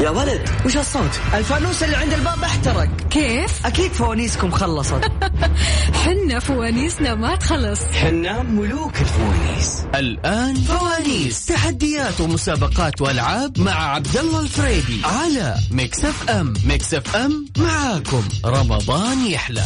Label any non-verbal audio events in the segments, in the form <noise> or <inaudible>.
يا ولد وش هالصوت؟ الفانوس اللي عند الباب احترق. كيف؟ أكيد فوانيسكم خلصت. <laughs> حنا فوانيسنا ما تخلص. حنا ملوك الفوانيس. الآن فوانيس. تحديات ومسابقات وألعاب مع عبد الله الفريدي على Mix FM. Mix FM معاكم. رمضان يحلى.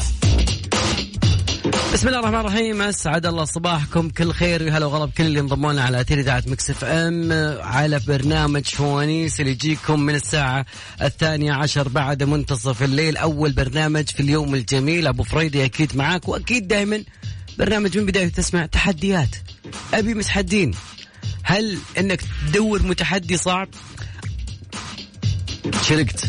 بسم الله الرحمن الرحيم. أسعد الله صباحكم. كل خير وهلا وغلا بكل اللي انضموا لنا على أثير إذاعة Mix FM على برنامج فوانيس اللي يجيكم من الساعة الثانية عشر بعد منتصف الليل. أول برنامج في اليوم الجميل. أبو فريدي أكيد معاك. وأكيد دائما برنامج من بداية تسمع تحديات. أبي متحدين. هل إنك تدور متحدي صعب؟ شرقت. <laughs>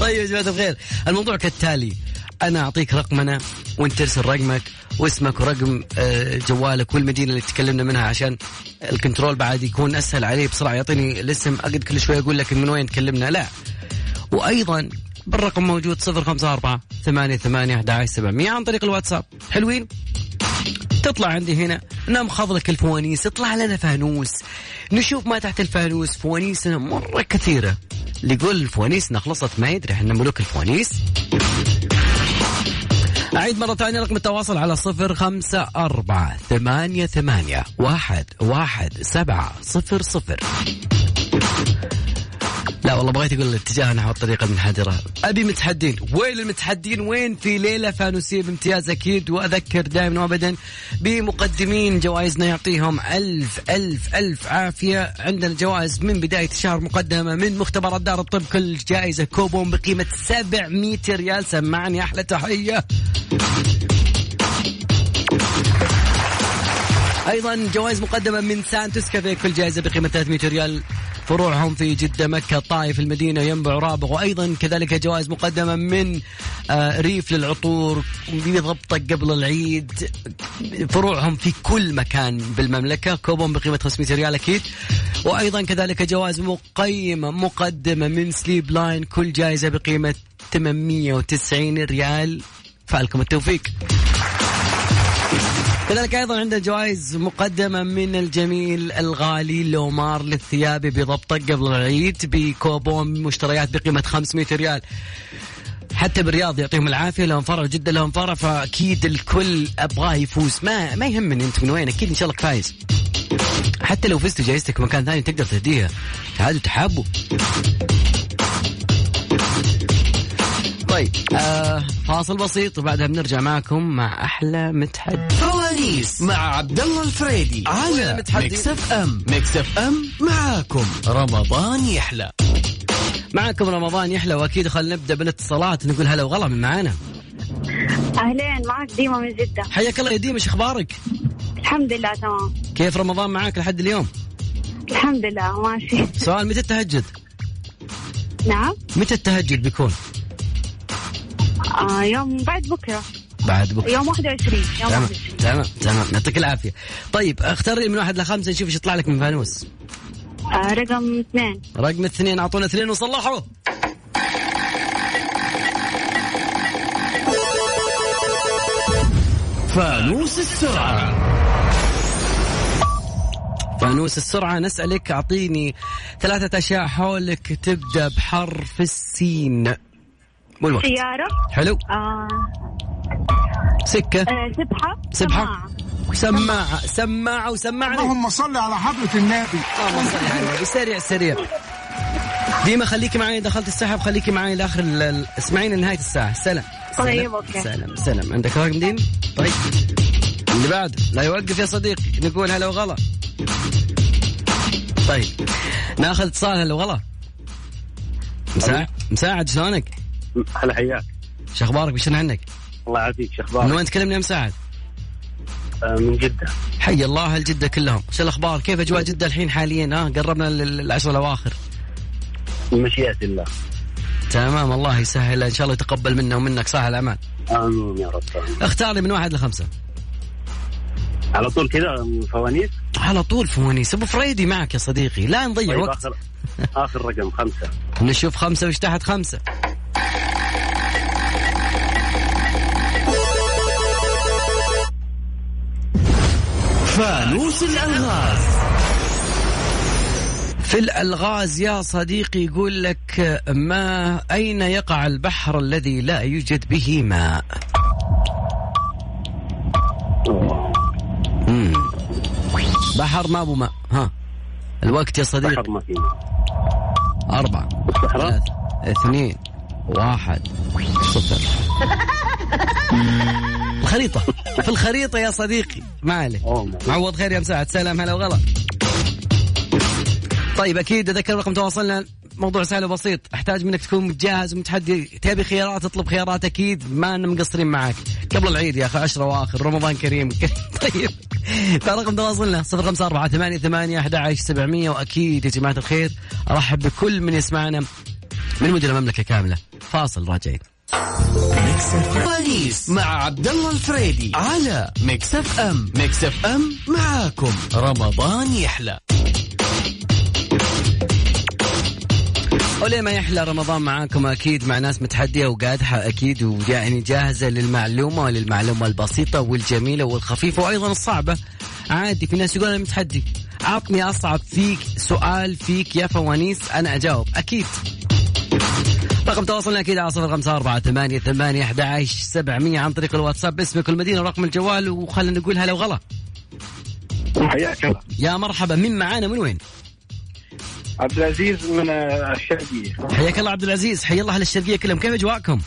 طيب يا جماعة الخير. الموضوع كالتالي. أنا أعطيك رقمنا وأنت ترسل رقمك واسمك ورقم آه، جوالك والمدينة اللي تكلمنا منها عشان الكنترول بعد يكون أسهل عليه بسرعة. يعطيني الاسم أقعد كل شوي أقول لك من وين تكلمنا. لا. وأيضا بالرقم موجود 054 ثمانية ثمانية 11 700 عن طريق الواتساب. حلوين؟ تطلع عندي هنا. نمخض لك الفوانيس يطلع لنا فانوس. نشوف ما تحت الفانوس فوانيسنا مرة كثيرة. اللي يقول فوانيسنا خلصت ما يدري إحنا ملوك الفوانيس. أعيد مرة ثانية رقم التواصل على صفر خمسة أربعة ثمانية ثمانية واحد واحد سبعة صفر صفر. لا والله بغيت أقول الاتجاه نحو الطريقة المنحدره أبي متحدين. وين المتحدين؟ وين في ليلة فانوسية بامتياز أكيد وأذكر دائما وابدا بمقدمين جوائزنا يعطيهم ألف ألف ألف عافية. عندنا جوائز من بداية الشهر مقدمة من مختبرات دار الطب كل جائزة كوبون بقيمة 700 ريال. سمعني أحلى تحية. أيضا جوائز مقدمة من Santos Café كل جائزة بقيمة 300 ريال. فروعهم في جدة مكة الطائف المدينة ينبع رابغ. وأيضا كذلك جوائز مقدمة من آه، ريف للعطور بضبطك قبل العيد. فروعهم في كل مكان بالمملكة. كوبون بقيمة 500 ريال أكيد. وأيضا كذلك جوائز مقيمة مقدمة من Sleep Line. كل جائزة بقيمة 890 ريال. فألكم التوفيق. كذلك أيضا عندنا جوائز مقدمة من الجميل الغالي لومار للثياب بضبطة قبل العيد بكوبون مشتريات بقيمة 500 ريال. حتى بالرياض يعطيهم العافية لهم فرع جده لهم فرع فأكيد الكل أبغاه يفوز. ما ما يهمني أنت من وين أكيد إن شاء الله فايز. حتى لو فزت جائزتك مكان ثاني تقدر تهديها. تعالوا تحابوا. طيب. آه فاصل بسيط وبعدها بنرجع معكم مع أحلى متحدي فوانيس مع عبد الله الفريدي على. Mix FM Mix FM معاكم. رمضان يحلى. معكم رمضان يحلى وأكيد خلينا نبدأ بالاتصالات. نقول هلا وغلا من معانا. أهلين معك ديما من جدة. حياك الله يا ديما إيش أخبارك؟ الحمد لله تمام. كيف رمضان معاك لحد اليوم؟ الحمد لله ماشي. سؤال متى التهجد؟ نعم. متى التهجد بيكون؟ آه يوم بعد بكرة. بعد بكرة. يوم 21 يوم تمام 21 تمام تمام. يعطيك العافية. طيب اختار لي من واحد لخمسة نشوف إيش يطلع لك من فانوس. آه رقم اثنين. رقم اثنين أعطونا اثنين وصلحوا. فانوس السرعة. فانوس السرعة نسألك أعطيني ثلاثة أشياء حولك. تبدأ بحرف السين. والوقت سيارة. حلو. آه. سكة. آه سبحة. سبحة. سماعة. سماعة. سماعة وسمعني اللهم صل على حضرة النبي. اللهم صل على النبي. سريع سريع. ديما خليكي معي دخلت السحب خليكي معي لآخر اسمعيني لنهاية الساعة سلام. طيب، سلام. أوكي. سلام سلام. عندك رقم دين طيب. اللي بعد. لا يوقف يا صديقي. نقول هلا وغلا. طيب. ناخذ اتصال هلا وغلا. مساعد مساعد شلونك؟ هلا حياك شو أخبارك وش عنك؟ الله يعافيك شو من أخبارك؟ وين تكلمني يا مساعد؟ آه، من جدة حي الله أهل جده كلهم، شو الأخبار؟ كيف أجواء جدة الحين حاليا؟ ها قربنا للعشر الأواخر. من مشيئة الله تمام الله يسهل إن شاء الله يتقبل منا ومنك صالح الاعمال. آمين يا رب آمين. اختار لي من واحد لخمسة. على طول كذا من فوانيس على طول فوانيس أبو فريدي معك يا صديقي لا نضيع طيب وقت اخر آخر رقم خمسة <laughs> نشوف خمسة وش تحت خمسة. فانوس الألغاز. في الألغاز يا صديقي يقول لك ما أين يقع البحر الذي لا يوجد به ماء؟ مم. بحر ما أبو ماء. ها. الوقت يا صديقي. بحر ما فيه أربعة. ثلاثة. اثنين. واحد. صفر. <laughs> الخريطة في الخريطة يا صديقي. ما عليك. معوض خير يا مساعد. سلام هلا وغلا. طيب أكيد اذكر رقم تواصلنا موضوع سهل وبسيط. أحتاج منك تكون متجهز ومتحدي. تبي خيارات اطلب خيارات أكيد ما أنا مقصرين معاك قبل العيد يا أخي عشرة وآخر رمضان كريم. <laughs> طيب. فرقم تواصلنا. صفر خمسة أربعة ثمانية ثمانية أحد عشر سبعمية. وأكيد يا جماعة الخير أرحب بكل من يسمعنا من مدن المملكة كاملة. فاصل راجعين. فوانيس مع عبد الله الفريدي على Mix FM. Mix FM معاكم. رمضان يحلى. وليه ما يحلى رمضان معاكم أكيد مع ناس متحدية وقادحة أكيد ويعني جاهزة للمعلومة وللمعلومة البسيطة والجميلة والخفيفة وأيضا الصعبة. عادي في ناس يقول أنا متحدي. عطني أصعب فيك سؤال فيك يا فوانيس أنا أجاوب. أكيد. رقم تواصلنا أكيد على صفر خمسة أربعة ثمانية ثمانية أحد عشر سبعمية. عن طريق الواتساب باسمك والمدينة ورقم الجوال وخلينا نقول هلا وغلا حياك الله. يا مرحبا مين معانا؟ من وين؟ عبد العزيز من الشرقية. حياك الله عبد العزيز. حيا الله أهل الشرقية كلهم. كيف أجواءكم؟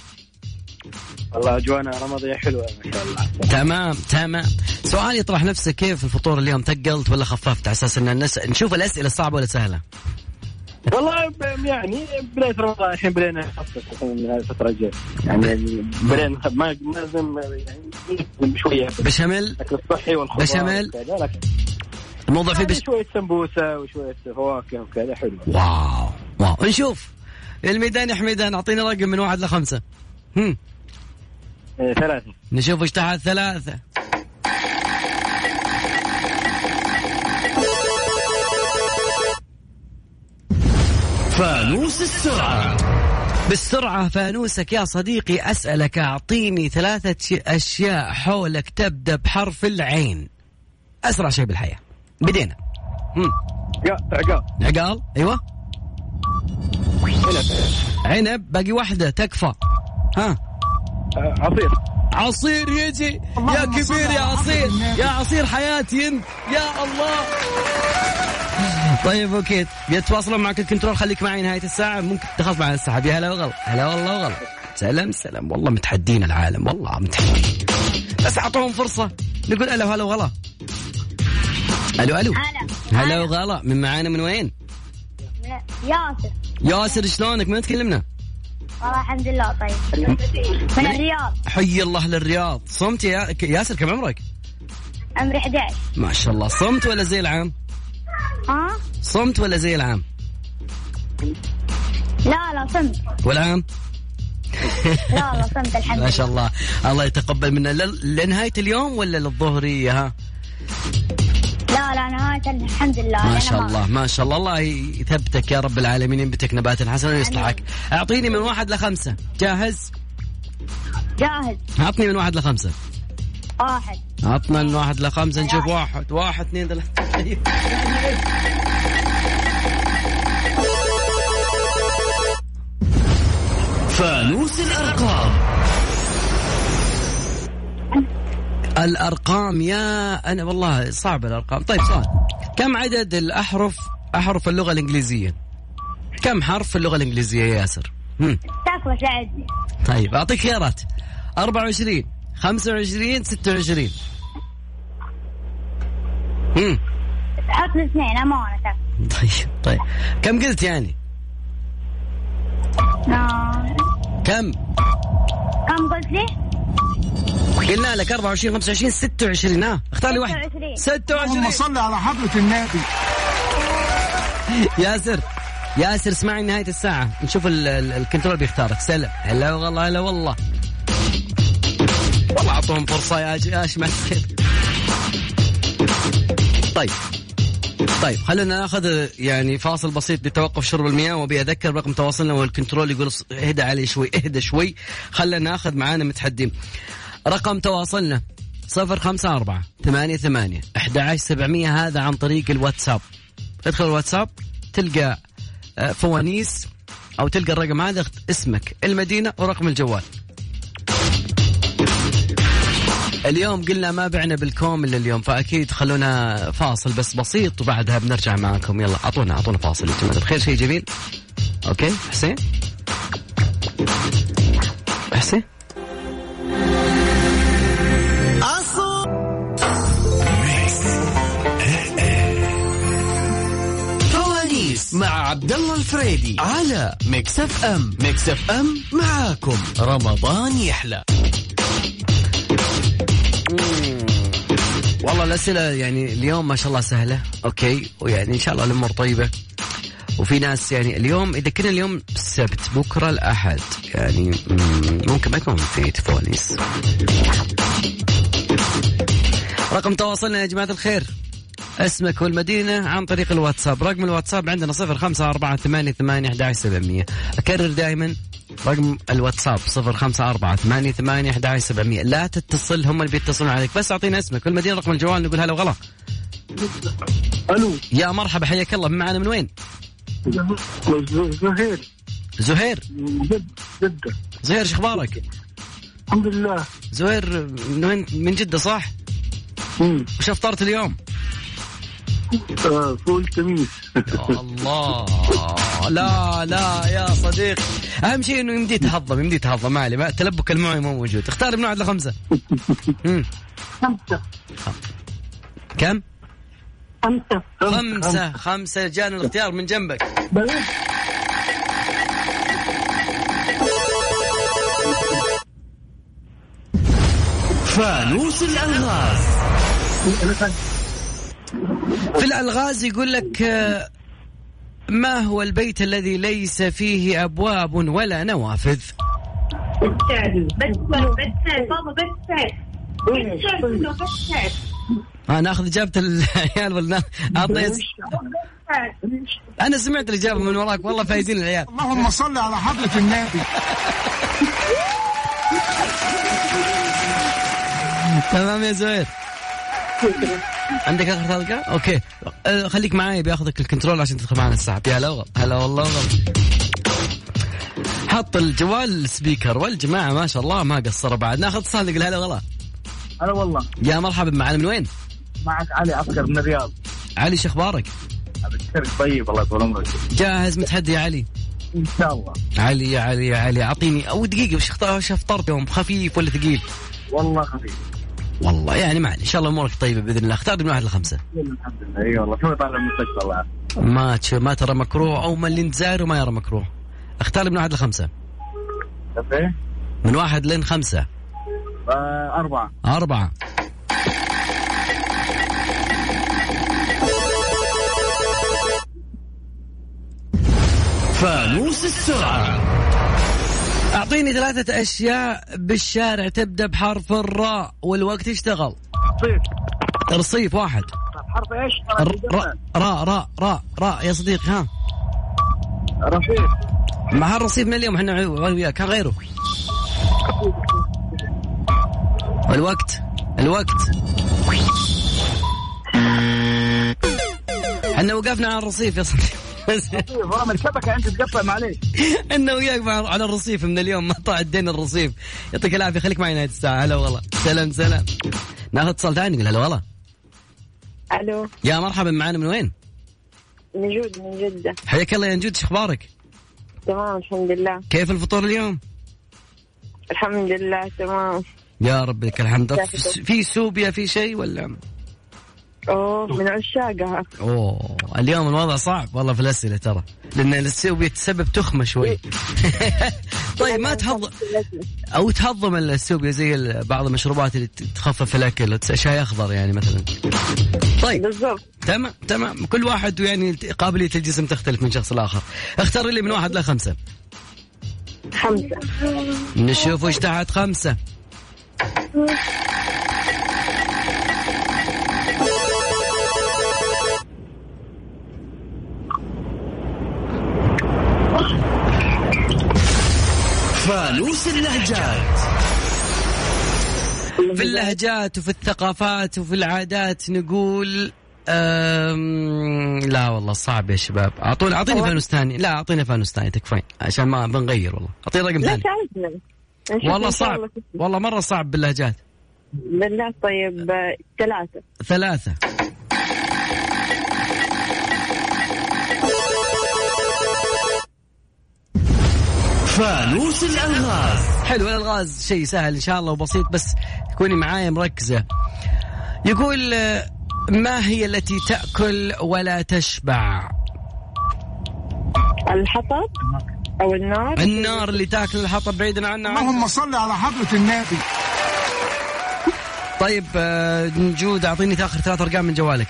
والله أجوانا رمضية حلوة ما شاء الله. تمام تمام. سؤال يطرح نفسه كيف الفطور اليوم؟ ثقلت ولا خففت على أن الناس نشوف الأسئلة صعبة ولا سهلة؟ والله يعني بداية رمضان الحين بدينا نخفف من الفترة الجاية. يعني بدينا ما ما لازم يعني شوية. بشامل الأكل الصحي والخضار لكن الموضوع فيه يعني بش... شوية سمبوسة وشوية فواكه وكذا حلو. واو واو. نشوف. الميدان يا حميدان أعطيني رقم من واحد لخمسة. هم. إيه، ثلاثة. نشوف إيش تحت ثلاثة. فانوس السرعة. بالسرعة فانوسك يا صديقي أسألك أعطيني ثلاثة أشياء حولك تبدأ بحرف العين. أسرع شيء بالحياة. بدينا. هم. عقاب. عقال أيوة. عنب. عنب باقي واحدة تكفى. ها. عصير. عصير يجي. يا كبير يا عصير. يا عصير حياتي انت. يا الله. طيب okay. يتواصلون معك ال control. خليك معي نهاية الساعة. ممكن تخاف معنا السحب. يا هلا وغلا. هلا والله وغلا. سلام سلام. والله متحدين العالم. والله متحدين. بس أعطوهم فرصة. نقول ألو هلا وغلا. ألو ألو. هلا هلا وغلا. من معانا من وين؟ ياسر. ياسر شلونك؟ من تكلمنا؟ والله الحمد لله طيب من الرياض حي الله للرياض صمت يا ياسر كم عمرك؟ عمري 11 ما شاء الله صمت ولا زي العام؟ ها صمت ولا زي العام؟ لا لا صمت والعام؟ لا لا صمت الحمد <laughs> ما شاء لله الله الله يتقبل منا لنهاية اليوم ولا للظهرية ها؟ لا لا نهاية الحمد لله. ما شاء الله ما شاء الله. الله يثبتك يا رب العالمين. ينبتك نباتا حسنا ويصلحك أعطيني من واحد لخمسة. جاهز؟ جاهز. أعطني من واحد لخمسة. واحد. عطنا من واحد لخمسة نشوف واحد. واحد اثنين ثلاثة. فانوس الأرقام. الأرقام يا أنا والله صعب الأرقام. طيب سؤال. كم عدد الأحرف أحرف اللغة الإنجليزية؟ كم حرف في اللغة الإنجليزية يا ياسر؟ ساعدني طيب أعطيك خيارات. 24 25 26 هم. حط اثنين تكفى طيب طيب. كم قلت يعني؟ آه. كم؟ كم قلت لي؟ قلنا لك 24 25 26 ها اختار لي واحد. 26. 26 اللهم صل على حضرة النبي. ياسر ياسر اسمعني نهاية الساعة. نشوف ال- ال- الكنترول بيختارك. سلام. هلا والله هلا والله. والله اعطوهم فرصة يا الخير. طيب. طيب خلينا ناخذ يعني فاصل بسيط لتوقف شرب المياه وابي اذكر رقم تواصلنا والكنترول يقول اهدى علي شوي اهدى شوي. خلينا ناخذ معانا متحدين. رقم تواصلنا صفر خمسة أربعة ثمانية ثمانية أحد عشر سبعمية هذا عن طريق الواتساب. ادخل الواتساب تلقى آه، فوانيس أو تلقى الرقم هذا اسمك المدينة ورقم الجوال. اليوم قلنا ما بعنا بالكوم إلا اليوم فأكيد خلونا فاصل بس بسيط وبعدها بنرجع معكم يلا أعطونا أعطونا فاصل يا جماعة. الخير شيء جميل؟ okay حسين؟ حسين؟ مع عبد الله الفريدي على Mix FM. Mix FM معاكم. رمضان يحلى. والله الأسئلة يعني اليوم ما شاء الله سهلة. أوكي. ويعني إن شاء الله الأمور طيبة. وفي ناس يعني اليوم اذا كنا اليوم السبت بكرة الأحد. يعني مم، ممكن ما يكون في فوانيس رقم تواصلنا يا جماعة الخير. اسمك والمدينة عن طريق الواتساب. رقم الواتساب عندنا صفر خمسة أربعة ثمانية ثمانية أحد سبعمية. أكرر دائما رقم الواتساب صفر خمسة أربعة ثمانية ثمانية أحد سبعمية. لا تتصل هم اللي بيتصلون عليك. بس أعطينا اسمك. والمدينة رقم الجوال نقول هلا وغلا. ألو. يا مرحبا حياك الله. معنا من وين؟ زهير. زهير. جد جدة. زهير شو أخبارك؟ الحمد لله. زهير من وين؟ من جدة صح؟ مم. وش أفطرت اليوم؟ فول تميس الله. لا لا يا صديق أهم شيء إنه يمدي يتهضم يمدي يتهضم. ما عليه ما- تلبك المعي مو موجود. اختار من واحد لخمسه مم. خمسة. كم؟ خمسة. خمسة. خمسة. جانا الاختيار من جنبك. بلد فانوس الالغاز في الألغاز يقول لك آه، ما هو البيت الذي ليس فيه أبواب ولا نوافذ؟ آه ناخذ إجابة العيال <laughs> ولا أنا سمعت الإجابة من وراك والله فايزين العيال. اللهم صل على حضرة النبي تمام يا زهير عندك آخر حلقة؟ okay أه، خليك معاي بياخذك ال control عشان تدخل معنا السحب يا هلا والله هلا والله والله. حط الجوال ال speaker والجماعة ما شاء الله ما قصروا بعد ناخذ اتصال نقول هلا والله هلا والله يا مرحبا معنا من وين؟ معك علي عسكر من الرياض علي شو أخبارك؟ ابشرك طيب الله يطول عمرك جاهز متحدي يا علي؟ إن شاء الله علي يا علي يا علي اعطيني أو دقيقة وش اختار وش افطرت يوم خفيف ولا ثقيل؟ والله خفيف والله. يعني ما. إن شاء الله أمورك طيبة بإذن الله. اختار من واحد لخمسة. الحمد لله اي والله شوي طالع من الله. ما تش- ما ترى مكروه أو ما اللي انت زايره ما يرى مكروه. اختار من واحد لخمسة. إيه من واحد لين خمسة. آه، أربعة. أربعة. فانوس السرعة. أعطيني ثلاثة أشياء بالشارع. تبدأ بحرف الراء والوقت يشتغل طيب. رصيف واحد. حرف إيش؟ راء راء راء راء راء. يا صديقي ها. رفيق مع هالرصيف من اليوم؟ إحنا وياك. كان غيره. الوقت. الوقت. إحنا وقفنا على الرصيف يا صديقي. <laughs> والله من الشبكة أنت تقطع معليش أنا وياك على الرصيف من اليوم ما طلع الدين الرصيف. يعطيك العافية خليك معي نهايه الساعة هلا والله. سلام سلام. ناخذ اتصال ثاني نقول هلا والله. ألو. يا مرحبا معنا من وين؟ نجود من جدة. حياك الله يا نجود شو أخبارك؟ تمام الحمد لله. كيف الفطور اليوم؟ الحمد لله تمام. يا رب لك الحمد. في سوبيا في شيء ولا؟ أوه من عشاقها. أوه اليوم الوضع صعب والله في الأسئلة ترى. لأن السوبيا تسبب تخمة شوي. <laughs> طيب ما تهضم أو تهضم السوبيا زي بعض المشروبات اللي تخفف الأكل شاي أخضر يعني مثلا. طيب. بالضبط. تمام تمام. كل واحد يعني قابلية الجسم تختلف من شخص لآخر. اختار لي من واحد لخمسة. خمسة. نشوف وش تحت خمسة. فانوس اللهجات. في اللهجات وفي الثقافات وفي العادات نقول أم... لا والله صعب يا شباب. اعطوني أعطيني فانوس ثاني لا أعطيني فانوس ثاني تكفين. عشان ما بنغير والله. أعطيني رقم ثاني. والله صعب. والله مرة صعب باللهجات. بالله طيب ثلاثة ثلاثة. فانوس الألغاز. حلو الألغاز شيء سهل إن شاء الله وبسيط بس تكوني معايا مركزة. يقول آه، ما هي التي تأكل ولا تشبع؟ الحطب أو النار. النار اللي تأكل الحطب بعيدا عنا. عنها. اللهم صل على حضرة النبي. طيب آه، نجود أعطيني اخر ثلاث أرقام من جوالك.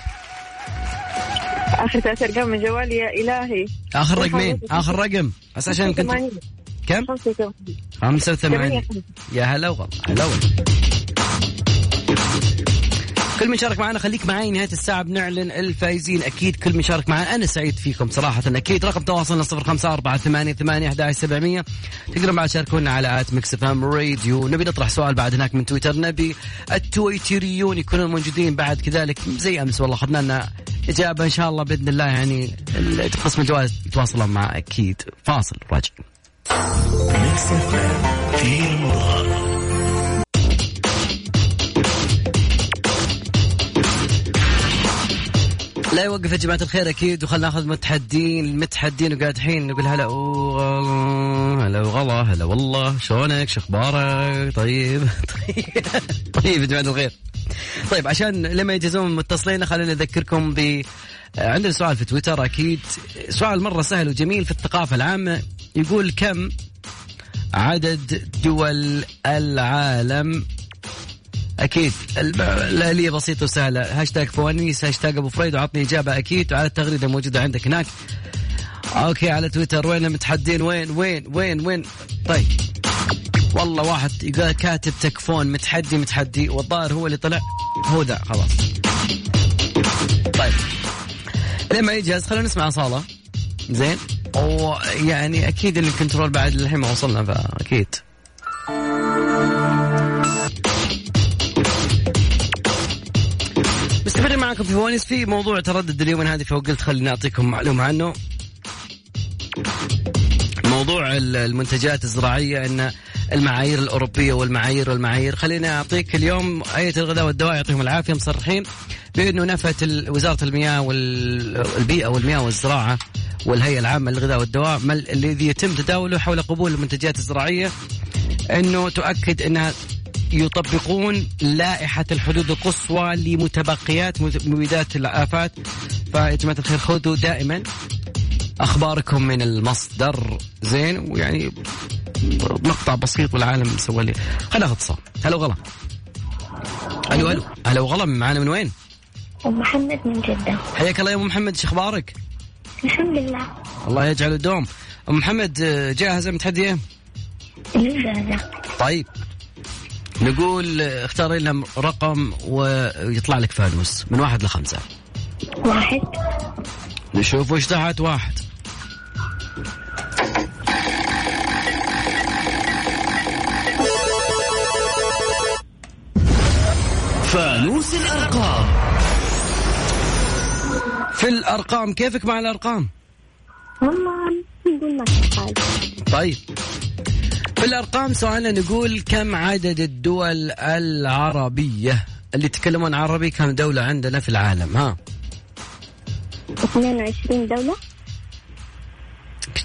آخر ثلاث أرقام من جوالي يا إلهي. آخر رقمين آخر رقم. بس عشان كنت 85. كم؟ 85 85 يا هلا وغلا هلا وغلا كل من شارك معنا خليك معي نهاية الساعة بنعلن الفائزين أكيد كل من شارك معنا أنا سعيد فيكم صراحة. أكيد رقم تواصلنا صفر خمسة أربعة ثمانية ثمانية أحد سبعمية. تقدرون بعد تشاركونا على at Mix FM Radio. نبي نطرح سؤال بعد هناك من تويتر. نبي التويتريون يكونون موجودين بعد كذلك. زي أمس والله أخذنا لنا إجابة إن شاء الله بإذن الله. يعني قسم الجوائز يتواصلون مع أكيد. فاصل راجع لا يوقف يا جماعة الخير أكيد. وخلنا ناخذ متحدين المتحدين وقاعدين نقول هلا هلا وغلا هلا والله. شلونك؟ شو أخبارك؟ طيب. طيب <laughs> طيب يا جماعة الخير. طيب عشان لما يجهزون متصلين خلينا نذكركم ب عندنا سؤال في تويتر أكيد. سؤال مرة سهل وجميل في الثقافة العامة. يقول كم عدد دول العالم؟ أكيد. الاليه بسيطة وسهلة. هاشتاج فوانيس هاشتاج أبو فريد وعطني إجابة أكيد وعلى التغريدة موجودة عندك هناك. OK على تويتر وين متحدين؟ وين وين وين وين؟ طيب. والله واحد كاتب تكفون متحدي متحدي والظاهر هو اللي طلع. هو ذا خلاص. طيب. لما يجهز؟ خلينا نسمع أصالة. زين. ويعني أكيد ال control بعد الحين ما وصلنا فأكيد. مستمرين معكم في فوانيس. في موضوع تردد اليوم هذه فقلت خليني أعطيكم معلومة عنه. موضوع ال- المنتجات الزراعية إن المعايير الأوروبية والمعايير والمعايير. خليني أعطيك اليوم هيئه الغذاء والدواء يعطيهم العافية مصرحين. بانه نفت وزارة المياه والبيئه والمياه والزراعة والهيئة العامة للغذاء والدواء الذي يتم تداوله حول قبول المنتجات الزراعية إنه تؤكد إنها يطبقون لائحة الحدود القصوى لمتبقيات مت- مبيدات الآفات. فيا جماعة الخير خذوا دائما أخباركم من المصدر. زين ويعني مقطع بسيط والعالم سوى لي. خلينا ناخذ اتصال. هلا وغلا. ألو ألو. هلا وغلا معنا من وين؟ أم محمد من جدة. حياك الله يا ام محمد شو أخبارك؟ الحمد لله. الله يجعل الدوم أم محمد جاهزه متحديه؟ للجازة طيب. نقول اختاري لنا رقم ويطلع لك فانوس من واحد لخمسة. واحد. نشوف وش تحت واحد. فانوس الأرقام. في الأرقام كيفك مع الأرقام؟ والله نقول ما طيب. في الأرقام سؤالنا نقول كم عدد الدول العربية اللي يتكلمون عربي؟ كم دولة عندنا في العالم؟ ها. 22 دولة.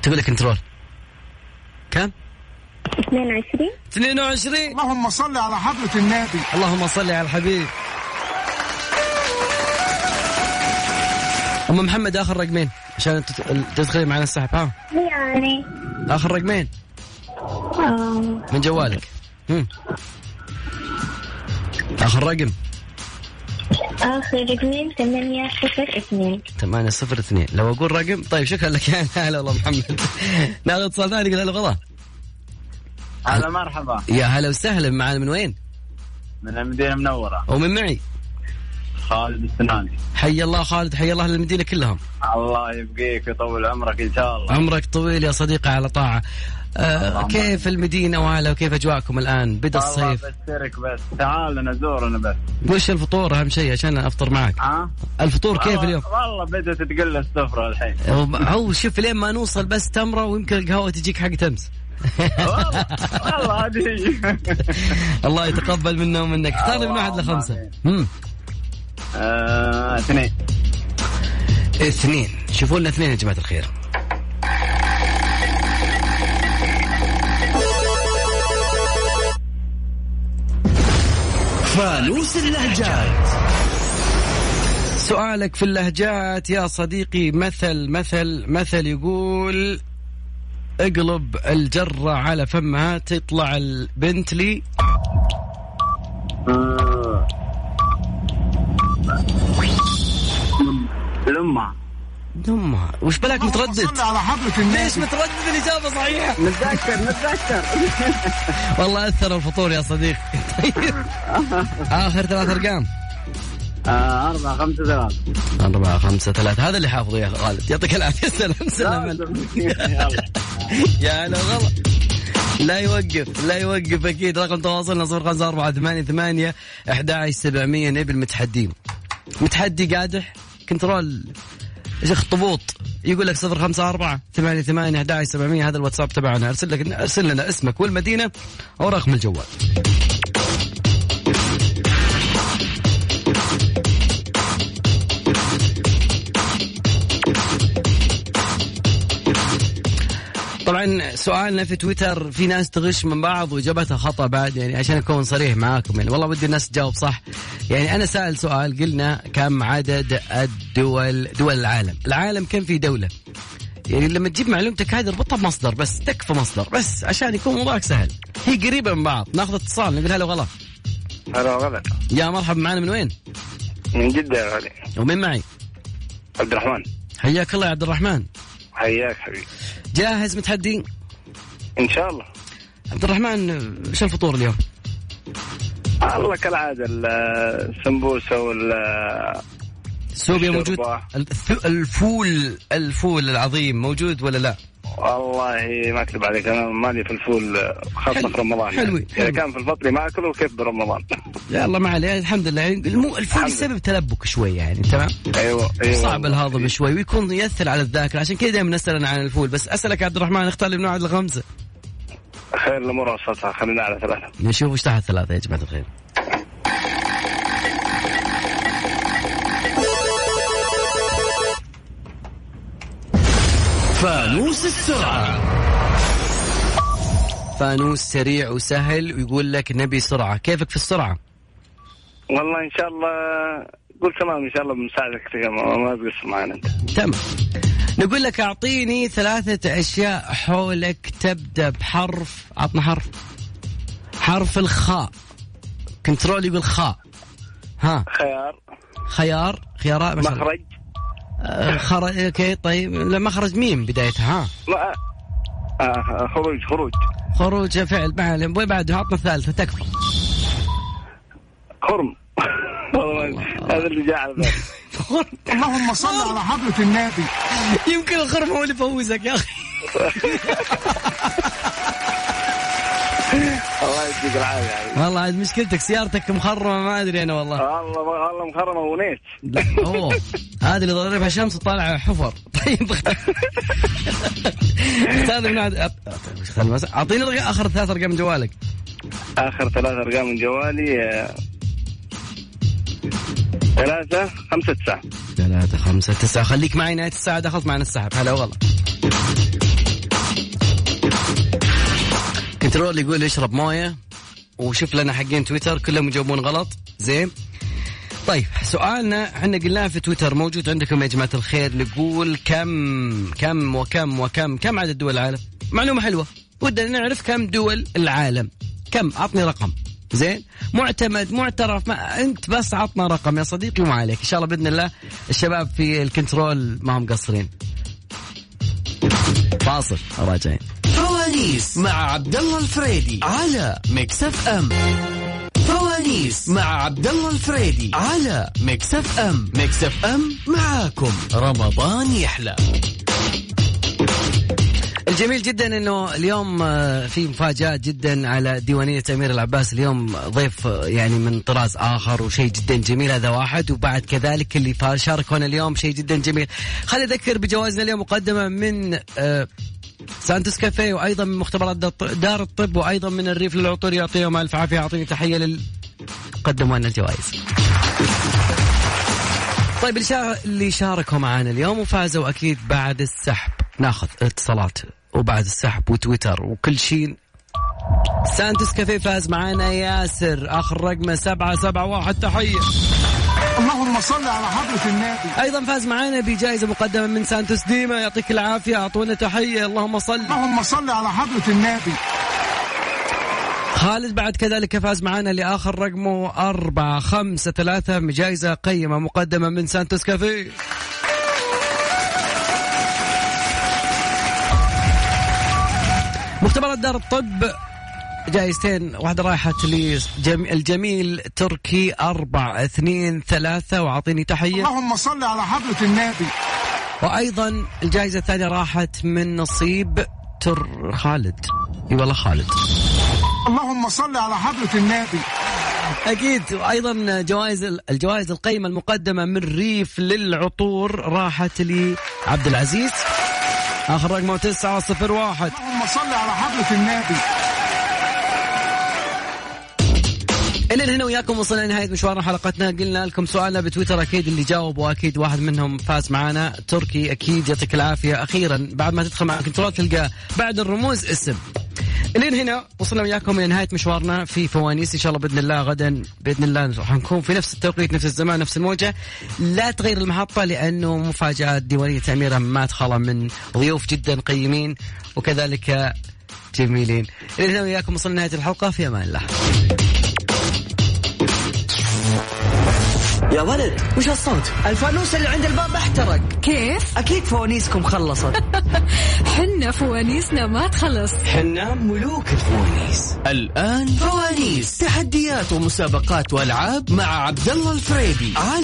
تقول لك كنترول كم؟ 22 22 اللهم صل على حضرة النبي. اللهم صل على الحبيب. أم محمد آخر رقمين عشان تدخلي معنا السحب ها؟ يعني. آخر رقمين. آه. من جوالك. هم. آخر رقم. آخر رقمين ثمانية صفر اثنين. 8 0 2 لو أقول رقم طيب شكرا لك يا هلا والله محمد. ناخذ اتصال ثاني يقول هلا غلط هلا مرحبا. يا هلا وسهلا. معنا من وين؟ من المدينة المنورة. ومن معي؟ خالد السناني. حي الله خالد حي الله للمدينة كلهم. الله يبقيك ويطول عمرك إن شاء الله. عمرك طويل يا صديقي على طاعة. آه كيف المدينة واهلها وكيف أجواءكم الآن؟ بدا الصيف. بشترك بس. تعال لنا زورنا بس. وش الفطور أهم شيء عشان أفطر معك؟ ها؟ الفطور كيف اليوم؟ والله بدأت تقل السفرة الحين. هو شوف لين ما نوصل بس تمرة ويمكن القهوة تجيك حق تمس. والله والله هذه هي الله يتقبل منا ومنك. اختار لي من واحد لخمسة. آه، اثنين. اثنين. شوفوا لنا اثنين يا جماعة الخير. فانوس اللهجات. سؤالك في اللهجات يا صديقي مثل مثل مثل يقول اقلب الجرة على فمها تطلع البنت لي آه. لمع دمها وش بلاك متردد على حضرة ليش متردد؟ الإجابة صحيحة. نتذكر نتذكر <laughs> والله أثر الفطور يا صديقي. طيب <laughs> آخر ثلاث أرقام. آه، أربعة خمسة ثلاثة. أربعة خمسة ثلاثة. هذا اللي حافظه يا خالد. يعطيك العافية. سلام سلام. <laughs> يا هلا غلط لا يوقف لا يوقف أكيد. رقم تواصلنا صفر خمسة أربعة ثمانية ثمانية أحد عشر سبعمية. نبي المتحدين. متحدي قادح كنترول. يا شيخ طبوط يقول لك صفر خمسة أربعة ثمانية ثمانية أحد عشر سبعمية. هذا الواتساب تبعنا. أرسل لك أرسل لنا اسمك والمدينة أو رقم الجوال. طبعا سؤالنا في تويتر في ناس تغش من بعض وإجابتها خطأ بعد يعني عشان أكون صريح معاكم يعني. والله ودي الناس تجاوب صح. يعني أنا سأل سؤال قلنا كم عدد الدول دول العالم؟ العالم كم في دولة؟ يعني لما تجيب معلومتك هذه اربطها بمصدر بس تكفى مصدر بس عشان يكون موضوعك سهل. هي قريبة من بعض. ناخذ اتصال نقول هلا وغلا. هلا غلط يا مرحبا معنا من وين؟ من جدة يا غالي. ومين معي؟ عبد الرحمن. حياك الله يا عبد الرحمن. حياك حبيبي. جاهز متحدي؟ إن شاء الله. عبد الرحمن إيش الفطور اليوم؟ الله كالعادة السمبوسة وال سوبيا موجود؟ الفول الفول العظيم موجود ولا لا؟ والله ما أكذب عليك أنا مالي في الفول حلو. في رمضان حلو. يعني. حلو. إذا كان في الفطر ما اكله كيف برمضان يلا ما عليه الحمد لله يعني المو الفول يسبب تلبك شوي يعني تمام؟ أيوه أيوه صعب الهضم شوي ويكون يأثر على الذاكرة عشان كذا دائما نسأل أنا عن الفول بس أسألك عبد الرحمن اختار لي من واحد لخمسه خير الأمور وسطها خلينا على ثلاثة نشوف وش تحت ثلاثة يا جماعة الخير فانوس السرعة. فانوس سريع وسهل ويقول لك نبي سرعة. كيفك في السرعة؟ والله إن شاء الله قول تمام إن شاء الله بنساعدك ما ما تقصر معنا انت تمام. نقول لك أعطيني ثلاثة أشياء حولك تبدأ بحرف عطنا حرف. حرف الخاء. control يقول خاء. ها؟ خيار. خيار خيارات ما شاء الله. مخرج. خرج OK طيب. لا مخرج ميم بدايتها؟ ها؟ ما آه خروج خروج. خروج فعل معلم. وين بعده؟ عطنا الثالثة تكفى. خرم. <laughs> ما- هذا اللي جاء على اللهم صل على حضرة النبي. يمكن الخرم هو اللي فوزك يا أخي. <laughs> الله يديك العافية يعني. والله عاد مشكلتك سيارتك مخرمة ما أدري أنا والله. والله والله مخرمة ونيت لا أوه. هذه اللي ضربها شمس وطالع حفر. <laughs> طيب. اختار من واحد خل بس- أعطيني رقم آخر ثلاث أرقام من جوالك. آخر ثلاث أرقام من جوالي آه، ثلاثة خمسة تسعة. ثلاثة خمسة تسعة. خليك معي نهاية الساعة دخلت معنا السحب. هلا وغلا كنترول يقول يشرب موية وشوف لنا حقين تويتر كلهم يجاوبون غلط. زين. طيب سؤالنا إحنا قلناه في تويتر موجود عندكم يا جماعة الخير نقول كم كم وكم وكم كم عدد دول العالم؟ معلومة حلوة. ودنا نعرف كم دول العالم. كم؟ عطني رقم. زين. معتمد معترف ما أنت بس عطنا رقم يا صديقي وما عليك. إن شاء الله بإذن الله الشباب في ال control ما هم مقصرين فاصل. راجعين. فوانيس مع عبد الله الفريدي على Mix FM. فوانيس مع عبد الله الفريدي على Mix FM. Mix FM معاكم. رمضان يحلى. الجميل جدا إنه اليوم آه، في مفاجآت جدا على ديوانية أمير العباس. اليوم ضيف آه، يعني من طراز آخر وشيء جدا جميل هذا واحد. وبعد كذلك اللي شاركونا اليوم شيء جدا جميل. خليني اذكر بجوائزنا اليوم مقدمة من سانتوس كافيه وأيضا من مختبرات دار- الطب وأيضا من الريف للعطور. يعطيهم ألف عافية. اعطيني تحية لل قدموا لنا الجوائز. طيب اللي شاركوا معنا اليوم وفازوا أكيد بعد السحب. ناخذ اتصالات وبعد السحب وتويتر وكل شيء سانتوس كافيه فاز معانا ياسر. آخر رقمه سبعة سبعة واحد تحية. اللهم صل على حضرة النبي. أيضا فاز معانا بجائزة مقدمة من سانتوس ديما. يعطيك العافية أعطونا تحية. اللهم صل. اللهم صل على حضرة النبي. خالد بعد كذلك فاز معانا لآخر رقمه أربعة خمسة ثلاثة بجائزة قيمة مقدمة من سانتوس كافيه. مختبرات دار الطب جائزتين واحدة راحت للجميل تركي أربعة اثنين ثلاثة وأعطيني تحية. اللهم صل على حضرة النبي. وأيضا الجائزة الثانية راحت من نصيب تر خالد. إي والله خالد. اللهم صل على حضرة النبي. أكيد. وأيضا جوائز الجوائز القيمة المقدمة من ريف للعطور راحت لعبد العزيز. آخر رقمه 901 اللهم صل على حضرة النبي. إلى هنا وياكم وصلنا لنهاية مشوارنا حلقتنا. قلنا لكم سؤالنا بتويتر أكيد اللي جاوب وأكيد واحد منهم فاز معانا. تركي أكيد يعطيك العافية. أخيرا بعد ما تدخل مع ال control تلقى بعد الرموز اسم. الين هنا وصلنا وياكم إلى نهاية مشوارنا في فوانيس. إن شاء الله بإذن الله غدا بإذن الله حنكون في نفس التوقيت نفس الزمان نفس الموجة. لا تغير المحطة لأنه مفاجآت ديوانية اميره ما تخلى من ضيوف جدا قيمين وكذلك جميلين. الين هنا وياكم وصلنا نهايه الحلقة. في أمان الله. يا ولد وش هالصوت الفانوس اللي عند الباب احترق. كيف؟ أكيد فوانيسكم خلصت. <laughs> حنا فوانيسنا ما تخلص. حنا ملوك الفوانيس. الآن فوانيس. تحديات ومسابقات وألعاب مع عبد الله الفريدي.